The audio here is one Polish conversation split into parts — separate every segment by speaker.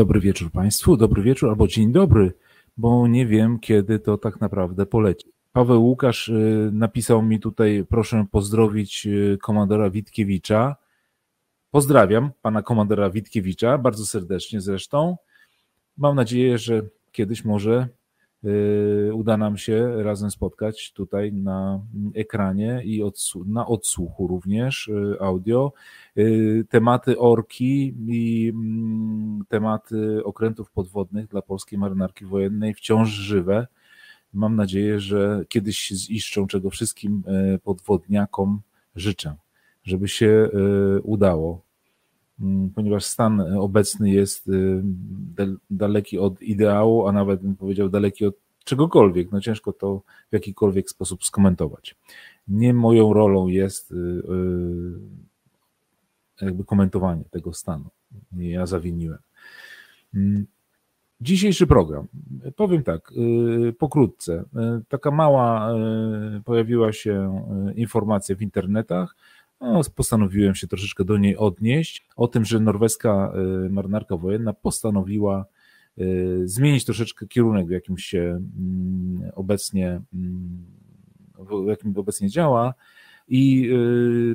Speaker 1: dobry wieczór Państwu, dobry wieczór albo dzień dobry, bo nie wiem, kiedy to tak naprawdę poleci. Paweł Łukasz y, napisał mi tutaj, proszę pozdrowić y, komandora Witkiewicza. Pozdrawiam pana komandora Witkiewicza, bardzo serdecznie zresztą. Mam nadzieję, że kiedyś może uda nam się razem spotkać tutaj na ekranie i na odsłuchu również audio. Tematy orki i mm, tematy okrętów podwodnych dla polskiej marynarki wojennej wciąż żywe Mam nadzieję, że kiedyś się ziszczą, czego wszystkim podwodniakom życzę, żeby się udało, ponieważ stan obecny jest e, daleki od ideału, a nawet bym powiedział daleki od czegokolwiek. No ciężko to w jakikolwiek sposób skomentować. Nie moją rolą jest jakby komentowanie tego stanu. Ja zawiniłem. Mm, Dzisiejszy program. Powiem tak, y, pokrótce. Y, taka mała y, pojawiła się informacja w internetach. No, postanowiłem się troszeczkę do niej odnieść. O tym, że norweska marynarka wojenna postanowiła zmienić troszeczkę kierunek, w jakim się mm, obecnie, mm, w jakim obecnie działa i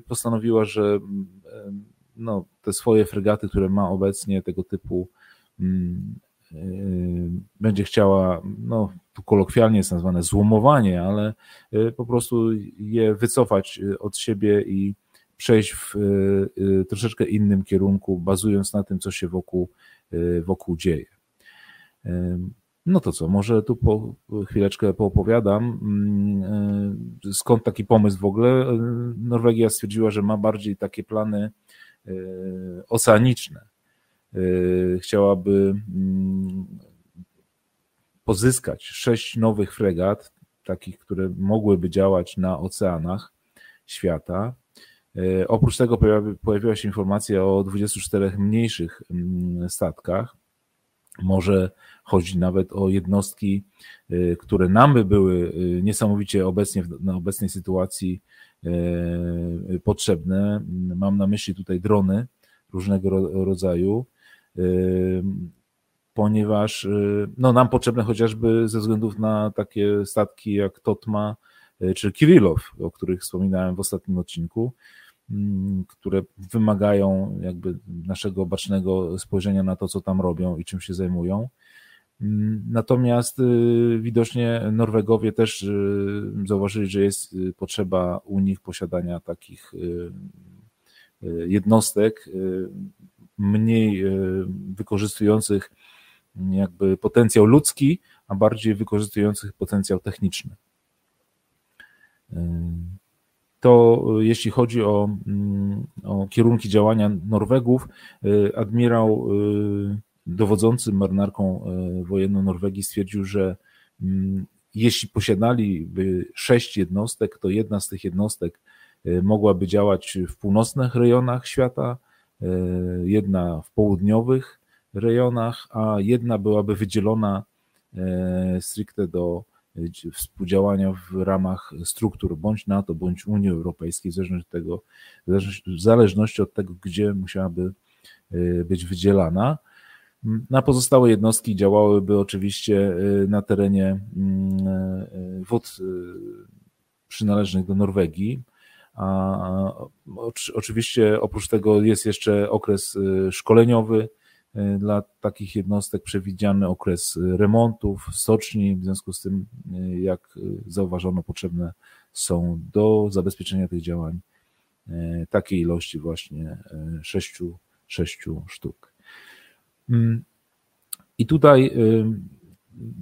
Speaker 1: postanowiła, że mm, no, te swoje fregaty, które ma obecnie, tego typu będzie chciała, no tu kolokwialnie jest nazwane złomowanie, ale po prostu je wycofać od siebie i przejść w troszeczkę innym kierunku, bazując na tym, co się wokół, wokół dzieje. No to co, może tu po chwileczkę poopowiadam, skąd taki pomysł w ogóle. Norwegia stwierdziła, że ma bardziej takie plany oceaniczne Y, chciałaby mm, pozyskać sześć nowych fregat, takich, które mogłyby działać na oceanach świata. Y, oprócz tego pojawiła się informacja o 24 mniejszych mm, statkach. Może chodzi nawet o jednostki, y, które nam by były niesamowicie obecnie, na obecnej sytuacji potrzebne. Mam na myśli tutaj drony różnego rodzaju, ponieważ no, nam potrzebne chociażby ze względów na takie statki jak Totma czy Kirillow, o których wspominałem w ostatnim odcinku, które wymagają jakby naszego bacznego spojrzenia na to, co tam robią i czym się zajmują. Natomiast y, widocznie Norwegowie też zauważyli, że jest potrzeba u nich posiadania takich jednostek mniej wykorzystujących jakby potencjał ludzki, a bardziej wykorzystujących potencjał techniczny. To jeśli chodzi o, mm, o kierunki działania Norwegów, e, admirał dowodzący marynarką wojenną Norwegii stwierdził, że mm, jeśli posiadaliby sześć jednostek, to jedna z tych jednostek mogłaby działać w północnych rejonach świata, jedna w południowych rejonach, a jedna byłaby wydzielona stricte do współdziałania w ramach struktur bądź NATO, bądź Unii Europejskiej, w zależności od tego, w zależności od tego gdzie musiałaby być wydzielana. Na pozostałe jednostki działałyby oczywiście na terenie mm, wód przynależnych do Norwegii, a oczywiście oprócz tego jest jeszcze okres szkoleniowy dla takich jednostek, przewidziany okres remontów, stoczni, w związku z tym, y, jak zauważono, potrzebne są do zabezpieczenia tych działań takiej ilości właśnie sześciu, sześciu sztuk. Mm. I tutaj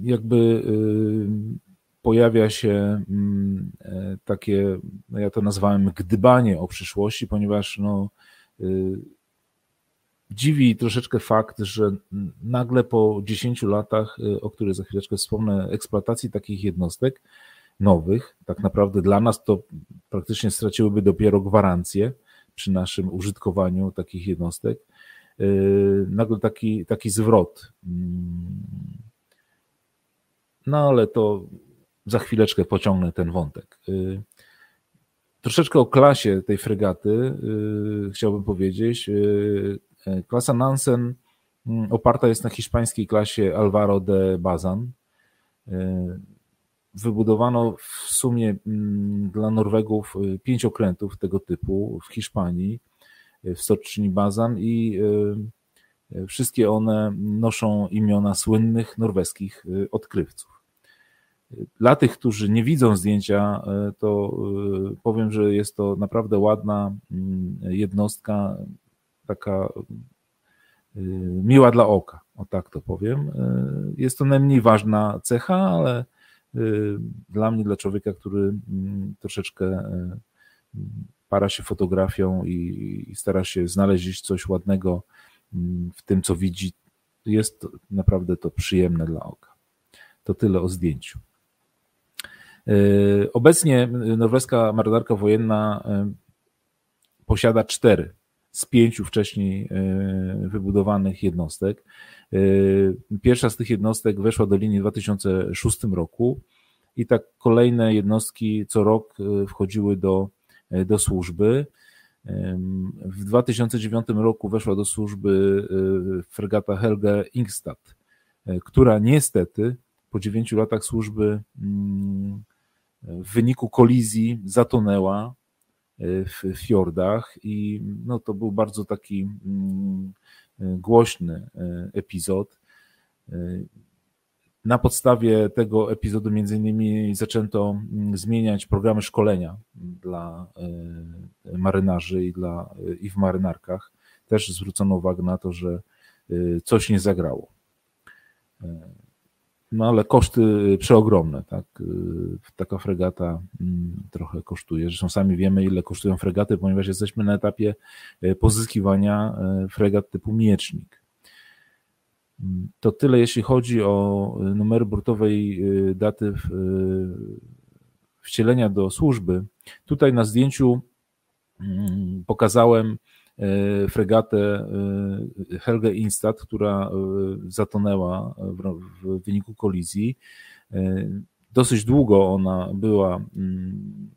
Speaker 1: jakby pojawia się mm, takie, no ja to nazwałem gdybanie o przyszłości, ponieważ no, y, dziwi troszeczkę fakt, że nagle po 10 latach, y, o których za chwileczkę wspomnę, eksploatacji takich jednostek nowych, tak naprawdę dla nas to praktycznie straciłyby dopiero gwarancję przy naszym użytkowaniu takich jednostek, y, nagle taki, taki zwrot. Mm. No ale to za chwileczkę pociągnę ten wątek. Y, troszeczkę o klasie tej fregaty chciałbym powiedzieć. Y, klasa Nansen mm, oparta jest na hiszpańskiej klasie Alvaro de Bazan. Wybudowano w sumie mm, dla Norwegów pięć okrętów tego typu w Hiszpanii, w stoczni Bazan i wszystkie one noszą imiona słynnych norweskich odkrywców. Dla tych, którzy nie widzą zdjęcia, e, to e, powiem, że jest to naprawdę ładna mm, jednostka, taka e, miła dla oka, o tak to powiem. Jest to najmniej ważna cecha, ale dla mnie, dla człowieka, który mm, troszeczkę para się fotografią i stara się znaleźć coś ładnego mm, w tym, co widzi, jest naprawdę to przyjemne dla oka. To tyle o zdjęciu. Obecnie norweska marynarka wojenna posiada cztery z pięciu wcześniej e, wybudowanych jednostek. Pierwsza z tych jednostek weszła do linii w 2006 roku i tak kolejne jednostki co rok wchodziły do, do służby. W 2009 roku weszła do służby fregata Helge Ingstad, która niestety po dziewięciu latach służby mm, w wyniku kolizji zatonęła e, w fiordach i no, to był bardzo taki mm, głośny e, epizod. Na podstawie tego epizodu między innymi zaczęto mm, zmieniać programy szkolenia dla marynarzy i, dla, i w marynarkach. Też zwrócono uwagę na to, że coś nie zagrało no ale koszty przeogromne, tak? Y, taka fregata mm, trochę kosztuje. Zresztą sami wiemy, ile kosztują fregaty, ponieważ jesteśmy na etapie y, pozyskiwania y, fregat typu miecznik. Mm, to tyle, jeśli chodzi o numery burtowej daty wcielenia do służby. Tutaj na zdjęciu mm, pokazałem fregatę e, Helge Instad, która e, zatonęła w wyniku kolizji. Dosyć długo ona była mm,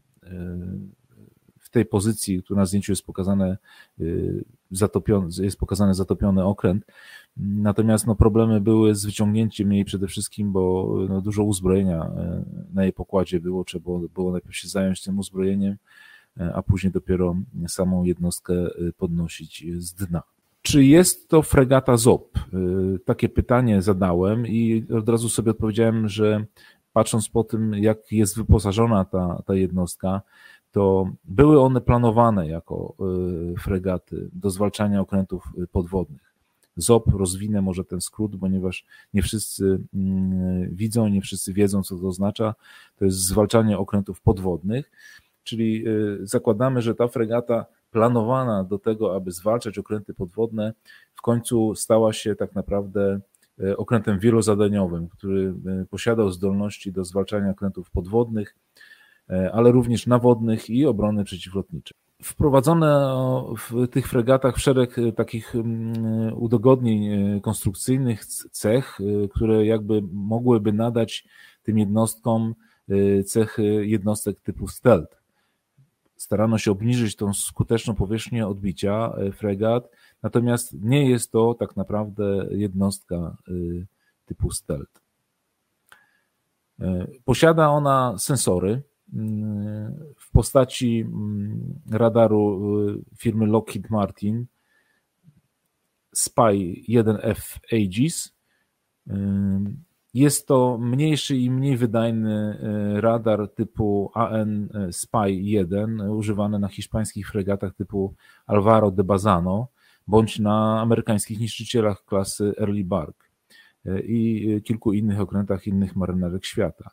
Speaker 1: w tej pozycji, która na zdjęciu jest pokazane, zatopiony, jest pokazany zatopiony okręt. Natomiast no, problemy były z wyciągnięciem jej przede wszystkim, bo no, dużo uzbrojenia na jej pokładzie było, trzeba było najpierw się zająć tym uzbrojeniem, a później dopiero samą jednostkę y, podnosić z dna. Czy jest to fregata ZOP? Y, takie pytanie zadałem i od razu sobie odpowiedziałem, że patrząc po tym, jak jest wyposażona ta, ta jednostka, to były one planowane jako y, fregaty do zwalczania okrętów podwodnych. ZOP, rozwinę może ten skrót, ponieważ nie wszyscy mm, widzą, nie wszyscy wiedzą, co to oznacza. To jest zwalczanie okrętów podwodnych czyli y, zakładamy, że ta fregata planowana do tego, aby zwalczać okręty podwodne, w końcu stała się tak naprawdę y, okrętem wielozadaniowym, który y, posiadał zdolności do zwalczania okrętów podwodnych, ale również nawodnych i obrony przeciwlotniczej. Wprowadzono w tych fregatach szereg takich mm, udogodnień konstrukcyjnych, cech, które jakby mogłyby nadać tym jednostkom cechy jednostek typu stealth starano się obniżyć tą skuteczną powierzchnię odbicia e, fregat, natomiast nie jest to tak naprawdę jednostka e, typu stealth. E, posiada ona sensory w postaci radaru firmy Lockheed Martin Spy 1F Aegis jest to mniejszy i mniej wydajny e, radar typu AN Spy 1, używany na hiszpańskich fregatach typu Alvaro de Bazano, bądź na amerykańskich niszczycielach klasy Early Bark e, i kilku innych okrętach innych marynarek świata.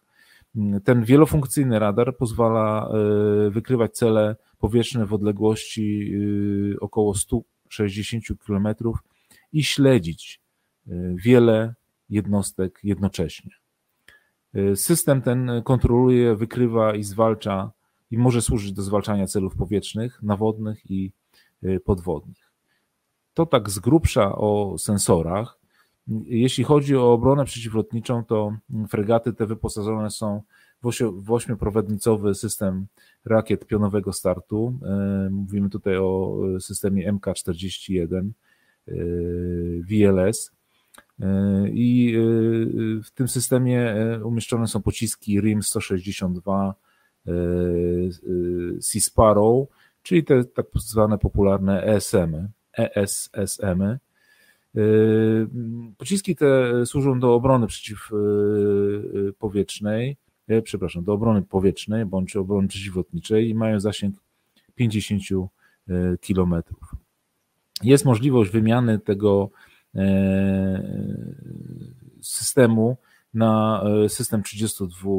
Speaker 1: Ten wielofunkcyjny radar pozwala e, wykrywać cele powietrzne w odległości około 160 km i śledzić wiele jednostek jednocześnie. Y, system ten kontroluje, wykrywa i zwalcza i może służyć do zwalczania celów powietrznych, nawodnych i y, podwodnych. To tak z grubsza o sensorach. Jeśli chodzi o obronę przeciwlotniczą, to fregaty te wyposażone są w ośmioprowadnicowy system rakiet pionowego startu. Y, mówimy tutaj o systemie MK-41 VLS. I w tym systemie umieszczone są pociski RIM 162 Sea Sparrow, czyli te tak zwane popularne ESM, ESSM. Pociski te służą do obrony przeciwpowietrznej, przepraszam, do obrony powietrznej bądź obrony przeciwlotniczej i mają zasięg 50 kilometrów. Jest możliwość wymiany tego systemu na system 32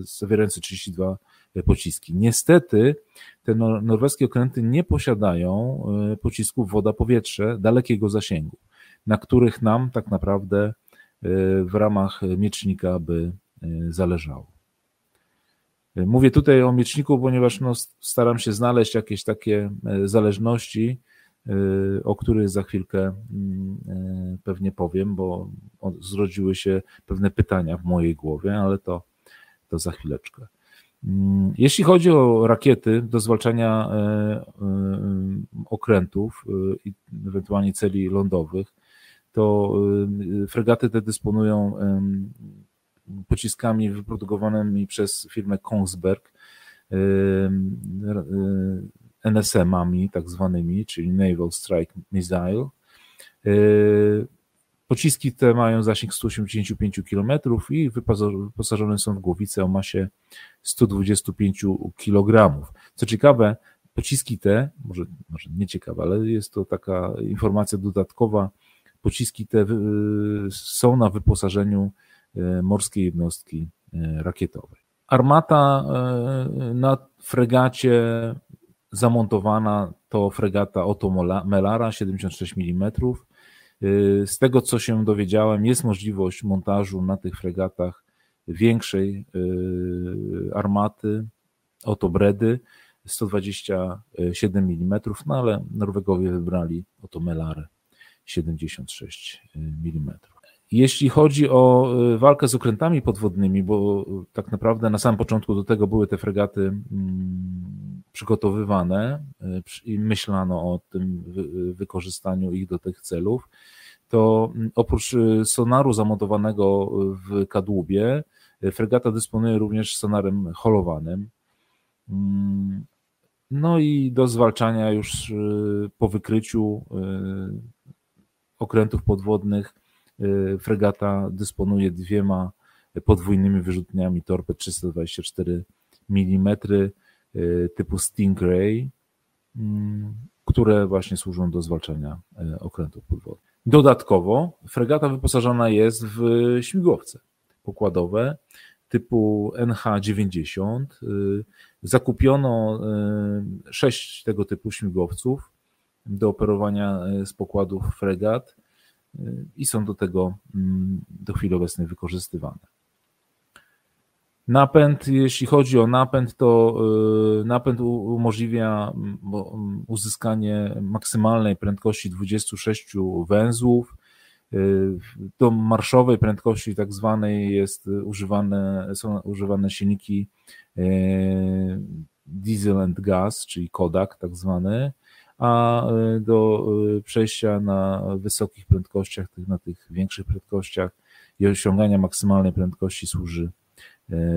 Speaker 1: zawierający 32 pociski. Niestety te norweskie okręty nie posiadają pocisków woda-powietrze dalekiego zasięgu, na których nam tak naprawdę w ramach miecznika by zależało. Mówię tutaj o mieczniku, ponieważ no, staram się znaleźć jakieś takie zależności, o których za chwilkę pewnie powiem, bo zrodziły się pewne pytania w mojej głowie, ale to, to za chwileczkę. Jeśli chodzi o rakiety do zwalczania okrętów i ewentualnie celi lądowych, to fregaty te dysponują pociskami wyprodukowanymi przez firmę Kongsberg, NSM-ami tak zwanymi, czyli Naval Strike Missile. Pociski te mają zasięg 185 km i wyposażone są w głowice o masie 125 kg. Co ciekawe, pociski te, może, może nie ciekawe, ale jest to taka informacja dodatkowa, pociski te są na wyposażeniu e, morskiej jednostki e, rakietowej. Armata e, na fregacie zamontowana to fregata Otto Melara 76 mm. Z tego co się dowiedziałem, jest możliwość montażu na tych fregatach większej armaty Otto Bredy 127 mm, no ale Norwegowie wybrali Otto Melarę 76 mm. Jeśli chodzi o y, walkę z okrętami podwodnymi, bo tak naprawdę na samym początku do tego były te fregaty mm, przygotowywane y, i myślano o tym wykorzystaniu ich do tych celów, to mm, oprócz y, sonaru zamontowanego w kadłubie, fregata dysponuje również sonarem holowanym. Mm, no i do zwalczania już po wykryciu okrętów podwodnych y, fregata dysponuje dwiema podwójnymi wyrzutniami torped 324 mm typu Stingray, mm, które właśnie służą do zwalczania y, okrętów podwodnych. Dodatkowo fregata wyposażona jest w śmigłowce pokładowe typu NH-90. Y, zakupiono sześć tego typu śmigłowców do operowania e, z pokładów fregat e, i są do tego mm, do chwili obecnej wykorzystywane. Napęd, jeśli chodzi o napęd, to e, napęd umożliwia uzyskanie maksymalnej prędkości 26 węzłów. Do marszowej prędkości tak zwanej jest używane, są używane silniki diesel and gas, czyli Kodak tak zwany, a do przejścia na wysokich prędkościach, na tych większych prędkościach i osiągania maksymalnej prędkości służy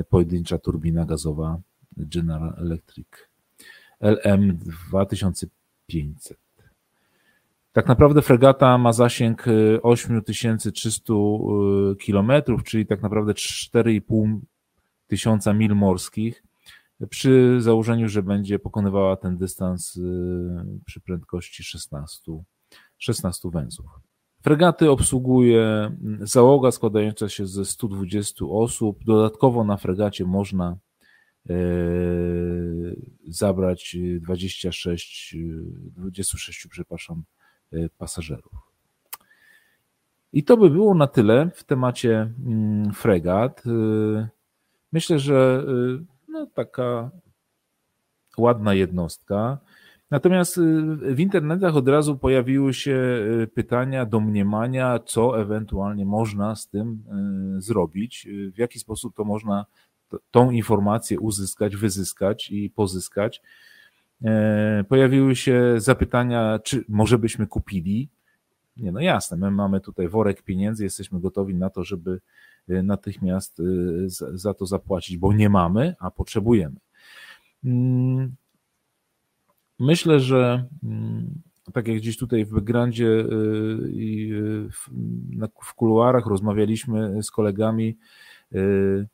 Speaker 1: pojedyncza turbina gazowa General Electric LM 2500. Tak naprawdę fregata ma zasięg 8300 km, czyli tak naprawdę 4,5 tysiąca mil morskich przy założeniu, że będzie pokonywała ten dystans przy prędkości 16, 16 węzłów. Fregaty obsługuje mm, załoga składająca się ze 120 osób. Dodatkowo na fregacie można e, zabrać 26, 26 przepraszam, e, pasażerów. I to by było na tyle w temacie mm, fregat. E, myślę, że no, taka ładna jednostka. Natomiast y, w internetach od razu pojawiły się y, pytania, domniemania, co ewentualnie można z tym y, zrobić, w jaki sposób to można tą informację uzyskać, wyzyskać i pozyskać. Pojawiły się zapytania, czy może byśmy kupili. Nie, no jasne, my mamy tutaj worek pieniędzy, jesteśmy gotowi na to, żeby natychmiast za to zapłacić, bo nie mamy, a potrzebujemy. Myślę, że mm, tak jak gdzieś tutaj w backgroundzie y, i y, w kuluarach rozmawialiśmy z kolegami, y,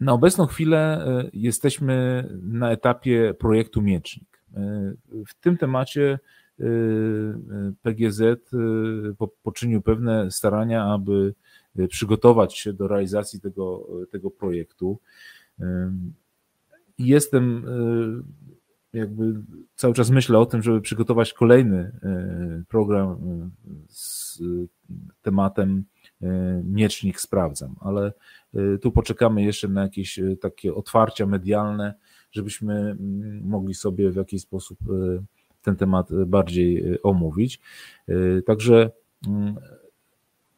Speaker 1: na obecną chwilę jesteśmy na etapie projektu Miecznik. W tym temacie PGZ poczynił pewne starania, aby przygotować się do realizacji tego, tego projektu. Jestem jakby cały czas myślę o tym, żeby przygotować kolejny e, program e, z tematem e, miecznik sprawdzam, ale tu poczekamy jeszcze na jakieś takie otwarcia medialne, żebyśmy mm, mogli sobie w jakiś sposób ten temat bardziej omówić. Także mm,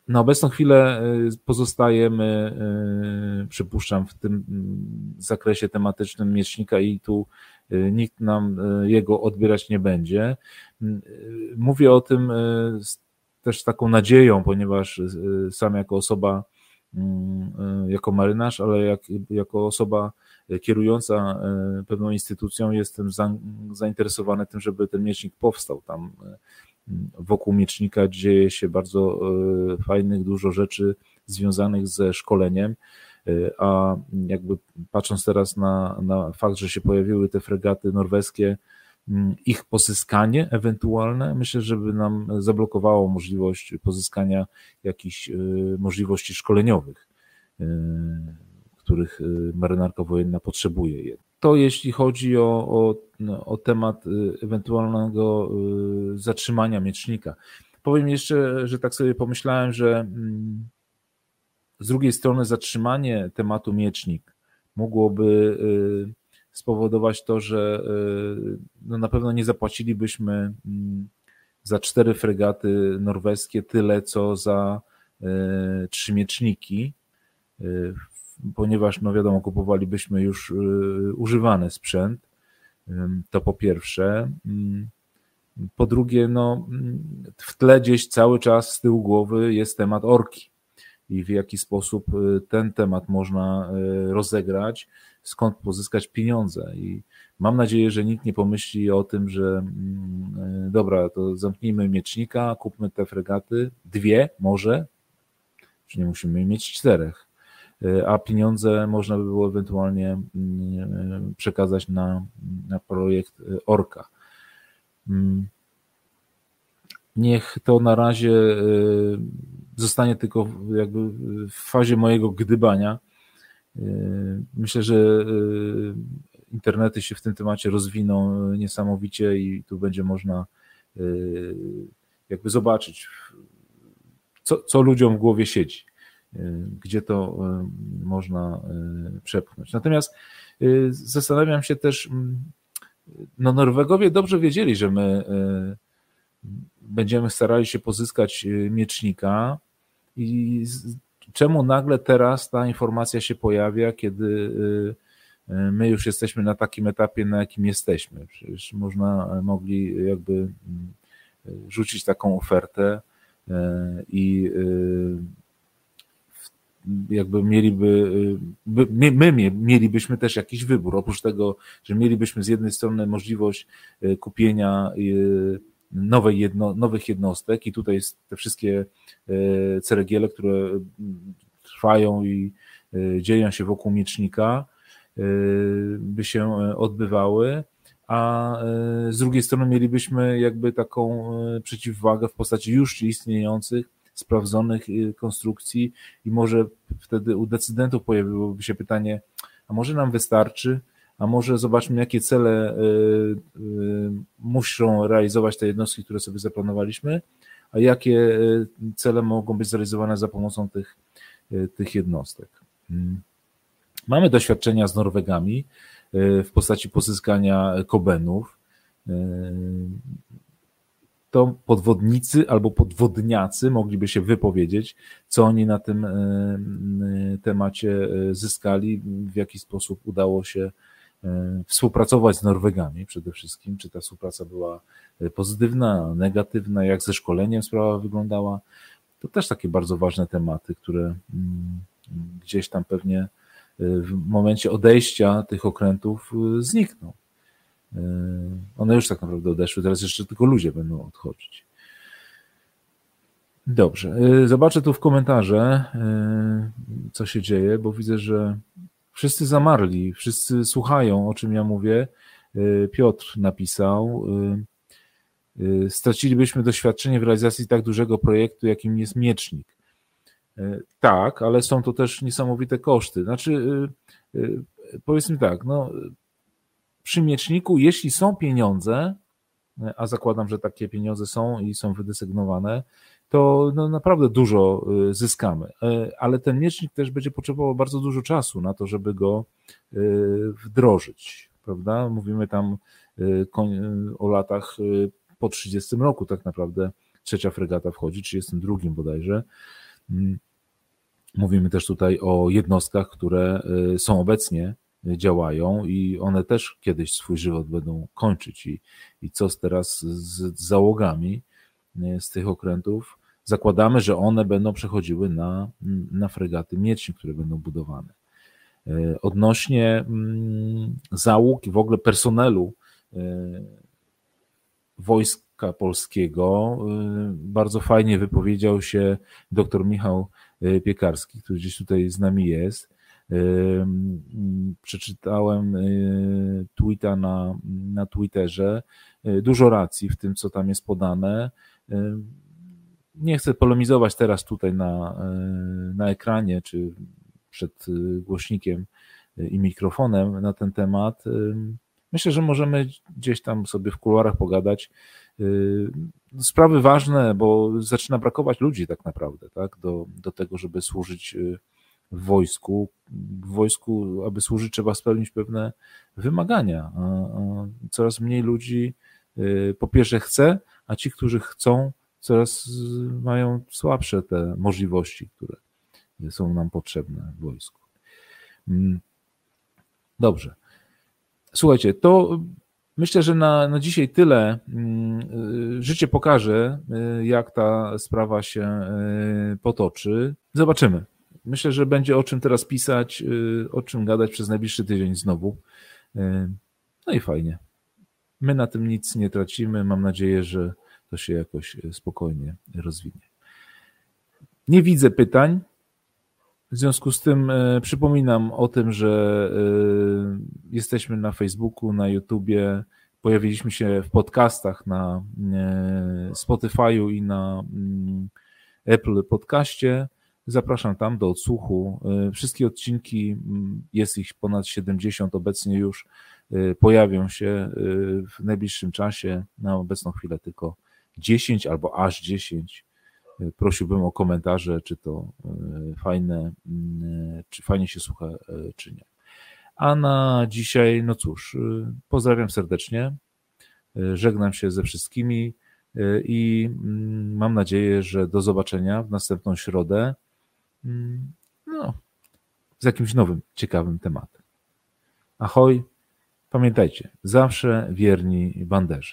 Speaker 1: na obecną chwilę pozostajemy, przypuszczam, w tym mm, zakresie tematycznym miecznika i tu nikt nam y, jego odbierać nie będzie. Y, mówię o tym też z taką nadzieją, ponieważ sam jako osoba, jako marynarz, ale jak, jako osoba kierująca pewną instytucją jestem zainteresowany tym, żeby ten miecznik powstał. Tam wokół miecznika dzieje się bardzo fajnych, dużo rzeczy związanych ze szkoleniem. Y, a jakby patrząc teraz na, na fakt, że się pojawiły te fregaty norweskie, mm, ich pozyskanie ewentualne, myślę, żeby nam zablokowało możliwość pozyskania jakichś y, możliwości szkoleniowych, y, których marynarka wojenna potrzebuje. To jeśli chodzi o, o, o temat ewentualnego zatrzymania miecznika. Powiem jeszcze, że tak sobie pomyślałem, że mm, z drugiej strony zatrzymanie tematu miecznik mogłoby y, spowodować to, że y, no na pewno nie zapłacilibyśmy mm, za cztery fregaty norweskie tyle, co za y, trzy mieczniki, ponieważ, no wiadomo, kupowalibyśmy już używany sprzęt. To po pierwsze. Po drugie, no, mm, w tle gdzieś cały czas z tyłu głowy jest temat orki i w jaki sposób y, ten temat można y, rozegrać, skąd pozyskać pieniądze. I mam nadzieję, że nikt nie pomyśli o tym, że mm, y, dobra, to zamknijmy miecznika, kupmy te fregaty, dwie może, czy nie musimy mieć czterech, a pieniądze można by było ewentualnie mm, przekazać na, na projekt Orka. Mm. Niech to na razie zostanie tylko jakby w fazie mojego gdybania. Yy, myślę, że yy, internety się w tym temacie rozwiną niesamowicie i tu będzie można yy, jakby zobaczyć, co, co ludziom w głowie siedzi, gdzie to można przepchnąć. Natomiast zastanawiam się też, no Norwegowie dobrze wiedzieli, że my będziemy starali się pozyskać miecznika, i czemu nagle teraz ta informacja się pojawia, kiedy y, y, my już jesteśmy na takim etapie, na jakim jesteśmy? Przecież można, mogli jakby y, rzucić taką ofertę i jakby mieliby, my, my mielibyśmy też jakiś wybór. Oprócz tego, że mielibyśmy z jednej strony możliwość kupienia nowej jedno, nowych jednostek i tutaj te wszystkie e, ceregiele, które trwają i e, dzieją się wokół miecznika, e, by się odbywały, a z drugiej strony mielibyśmy jakby taką przeciwwagę w postaci już istniejących, sprawdzonych konstrukcji i może wtedy u decydentów pojawiłoby się pytanie, a może nam wystarczy, a może zobaczmy, jakie cele y, y, muszą realizować te jednostki, które sobie zaplanowaliśmy, a jakie y, cele mogą być zrealizowane za pomocą tych, tych jednostek. Hmm. Mamy doświadczenia z Norwegami w postaci pozyskania kobenów. To podwodnicy albo podwodniacy mogliby się wypowiedzieć, co oni na tym temacie zyskali, w jaki sposób udało się współpracować z Norwegami przede wszystkim, czy ta współpraca była pozytywna, negatywna, jak ze szkoleniem sprawa wyglądała. To też takie bardzo ważne tematy, które mm, gdzieś tam pewnie w momencie odejścia tych okrętów znikną. One już tak naprawdę odeszły, teraz jeszcze tylko ludzie będą odchodzić. Dobrze. Zobaczę tu w komentarze, co się dzieje, bo widzę, że wszyscy zamarli, wszyscy słuchają, o czym ja mówię. Y, Piotr napisał. Stracilibyśmy doświadczenie w realizacji tak dużego projektu, jakim jest miecznik. Tak, ale są to też niesamowite koszty. Znaczy, powiedzmy tak, no, przy mieczniku, jeśli są pieniądze, a zakładam, że takie pieniądze są i są wydesygnowane, to no, naprawdę dużo y, zyskamy. E, ale ten miecznik też będzie potrzebował bardzo dużo czasu na to, żeby go y, wdrożyć, prawda? Mówimy tam y, o latach po 30 roku tak naprawdę trzecia fregata wchodzi, 32 bodajże. Mm. Mówimy też tutaj o jednostkach, które są obecnie, działają i one też kiedyś swój żywot będą kończyć. I, i co teraz z załogami z tych okrętów? Zakładamy, że one będą przechodziły na, na fregaty miecznik, które będą budowane. E, odnośnie mm, załóg i w ogóle personelu e, Wojska Polskiego, e, bardzo fajnie wypowiedział się dr Michał Piekarski, który gdzieś tutaj z nami jest. Przeczytałem tweeta na, na Twitterze. Dużo racji w tym, co tam jest podane nie chcę polemizować teraz tutaj na, e, na ekranie czy przed e, głośnikiem e, i mikrofonem na ten temat. Myślę, że możemy gdzieś tam sobie w kuluarach pogadać. Sprawy ważne, bo zaczyna brakować ludzi tak naprawdę, tak, do, do tego, żeby służyć w wojsku. W wojsku, aby służyć, trzeba spełnić pewne wymagania. Coraz mniej ludzi po pierwsze chce, a ci, którzy chcą, coraz mają słabsze te możliwości, które są nam potrzebne w wojsku. Mm. Dobrze. Słuchajcie, to myślę, że na, na dzisiaj tyle. Mm, życie pokaże, y, jak ta sprawa się y, potoczy. Zobaczymy. Myślę, że będzie o czym teraz pisać, y, o czym gadać przez najbliższy tydzień znowu. No i fajnie. My na tym nic nie tracimy. Mam nadzieję, że to się jakoś e, spokojnie rozwinie. Nie widzę pytań. W związku z tym e, przypominam o tym, że e, jesteśmy na Facebooku, na YouTubie, pojawiliśmy się w podcastach na Spotify'u i na mm, Apple Podcaście. Zapraszam tam do odsłuchu. Wszystkie odcinki, mm, jest ich ponad 70 obecnie już, pojawią się w najbliższym czasie. Na obecną chwilę tylko 10 albo aż 10. E, prosiłbym o komentarze, czy to e, fajne, mm, czy fajnie się słucha, e, czy nie. A na dzisiaj, no cóż, pozdrawiam serdecznie, żegnam się ze wszystkimi i mm, mam nadzieję, że do zobaczenia w następną środę mm, no, z jakimś nowym, ciekawym tematem. Ahoj, pamiętajcie, zawsze wierni banderze.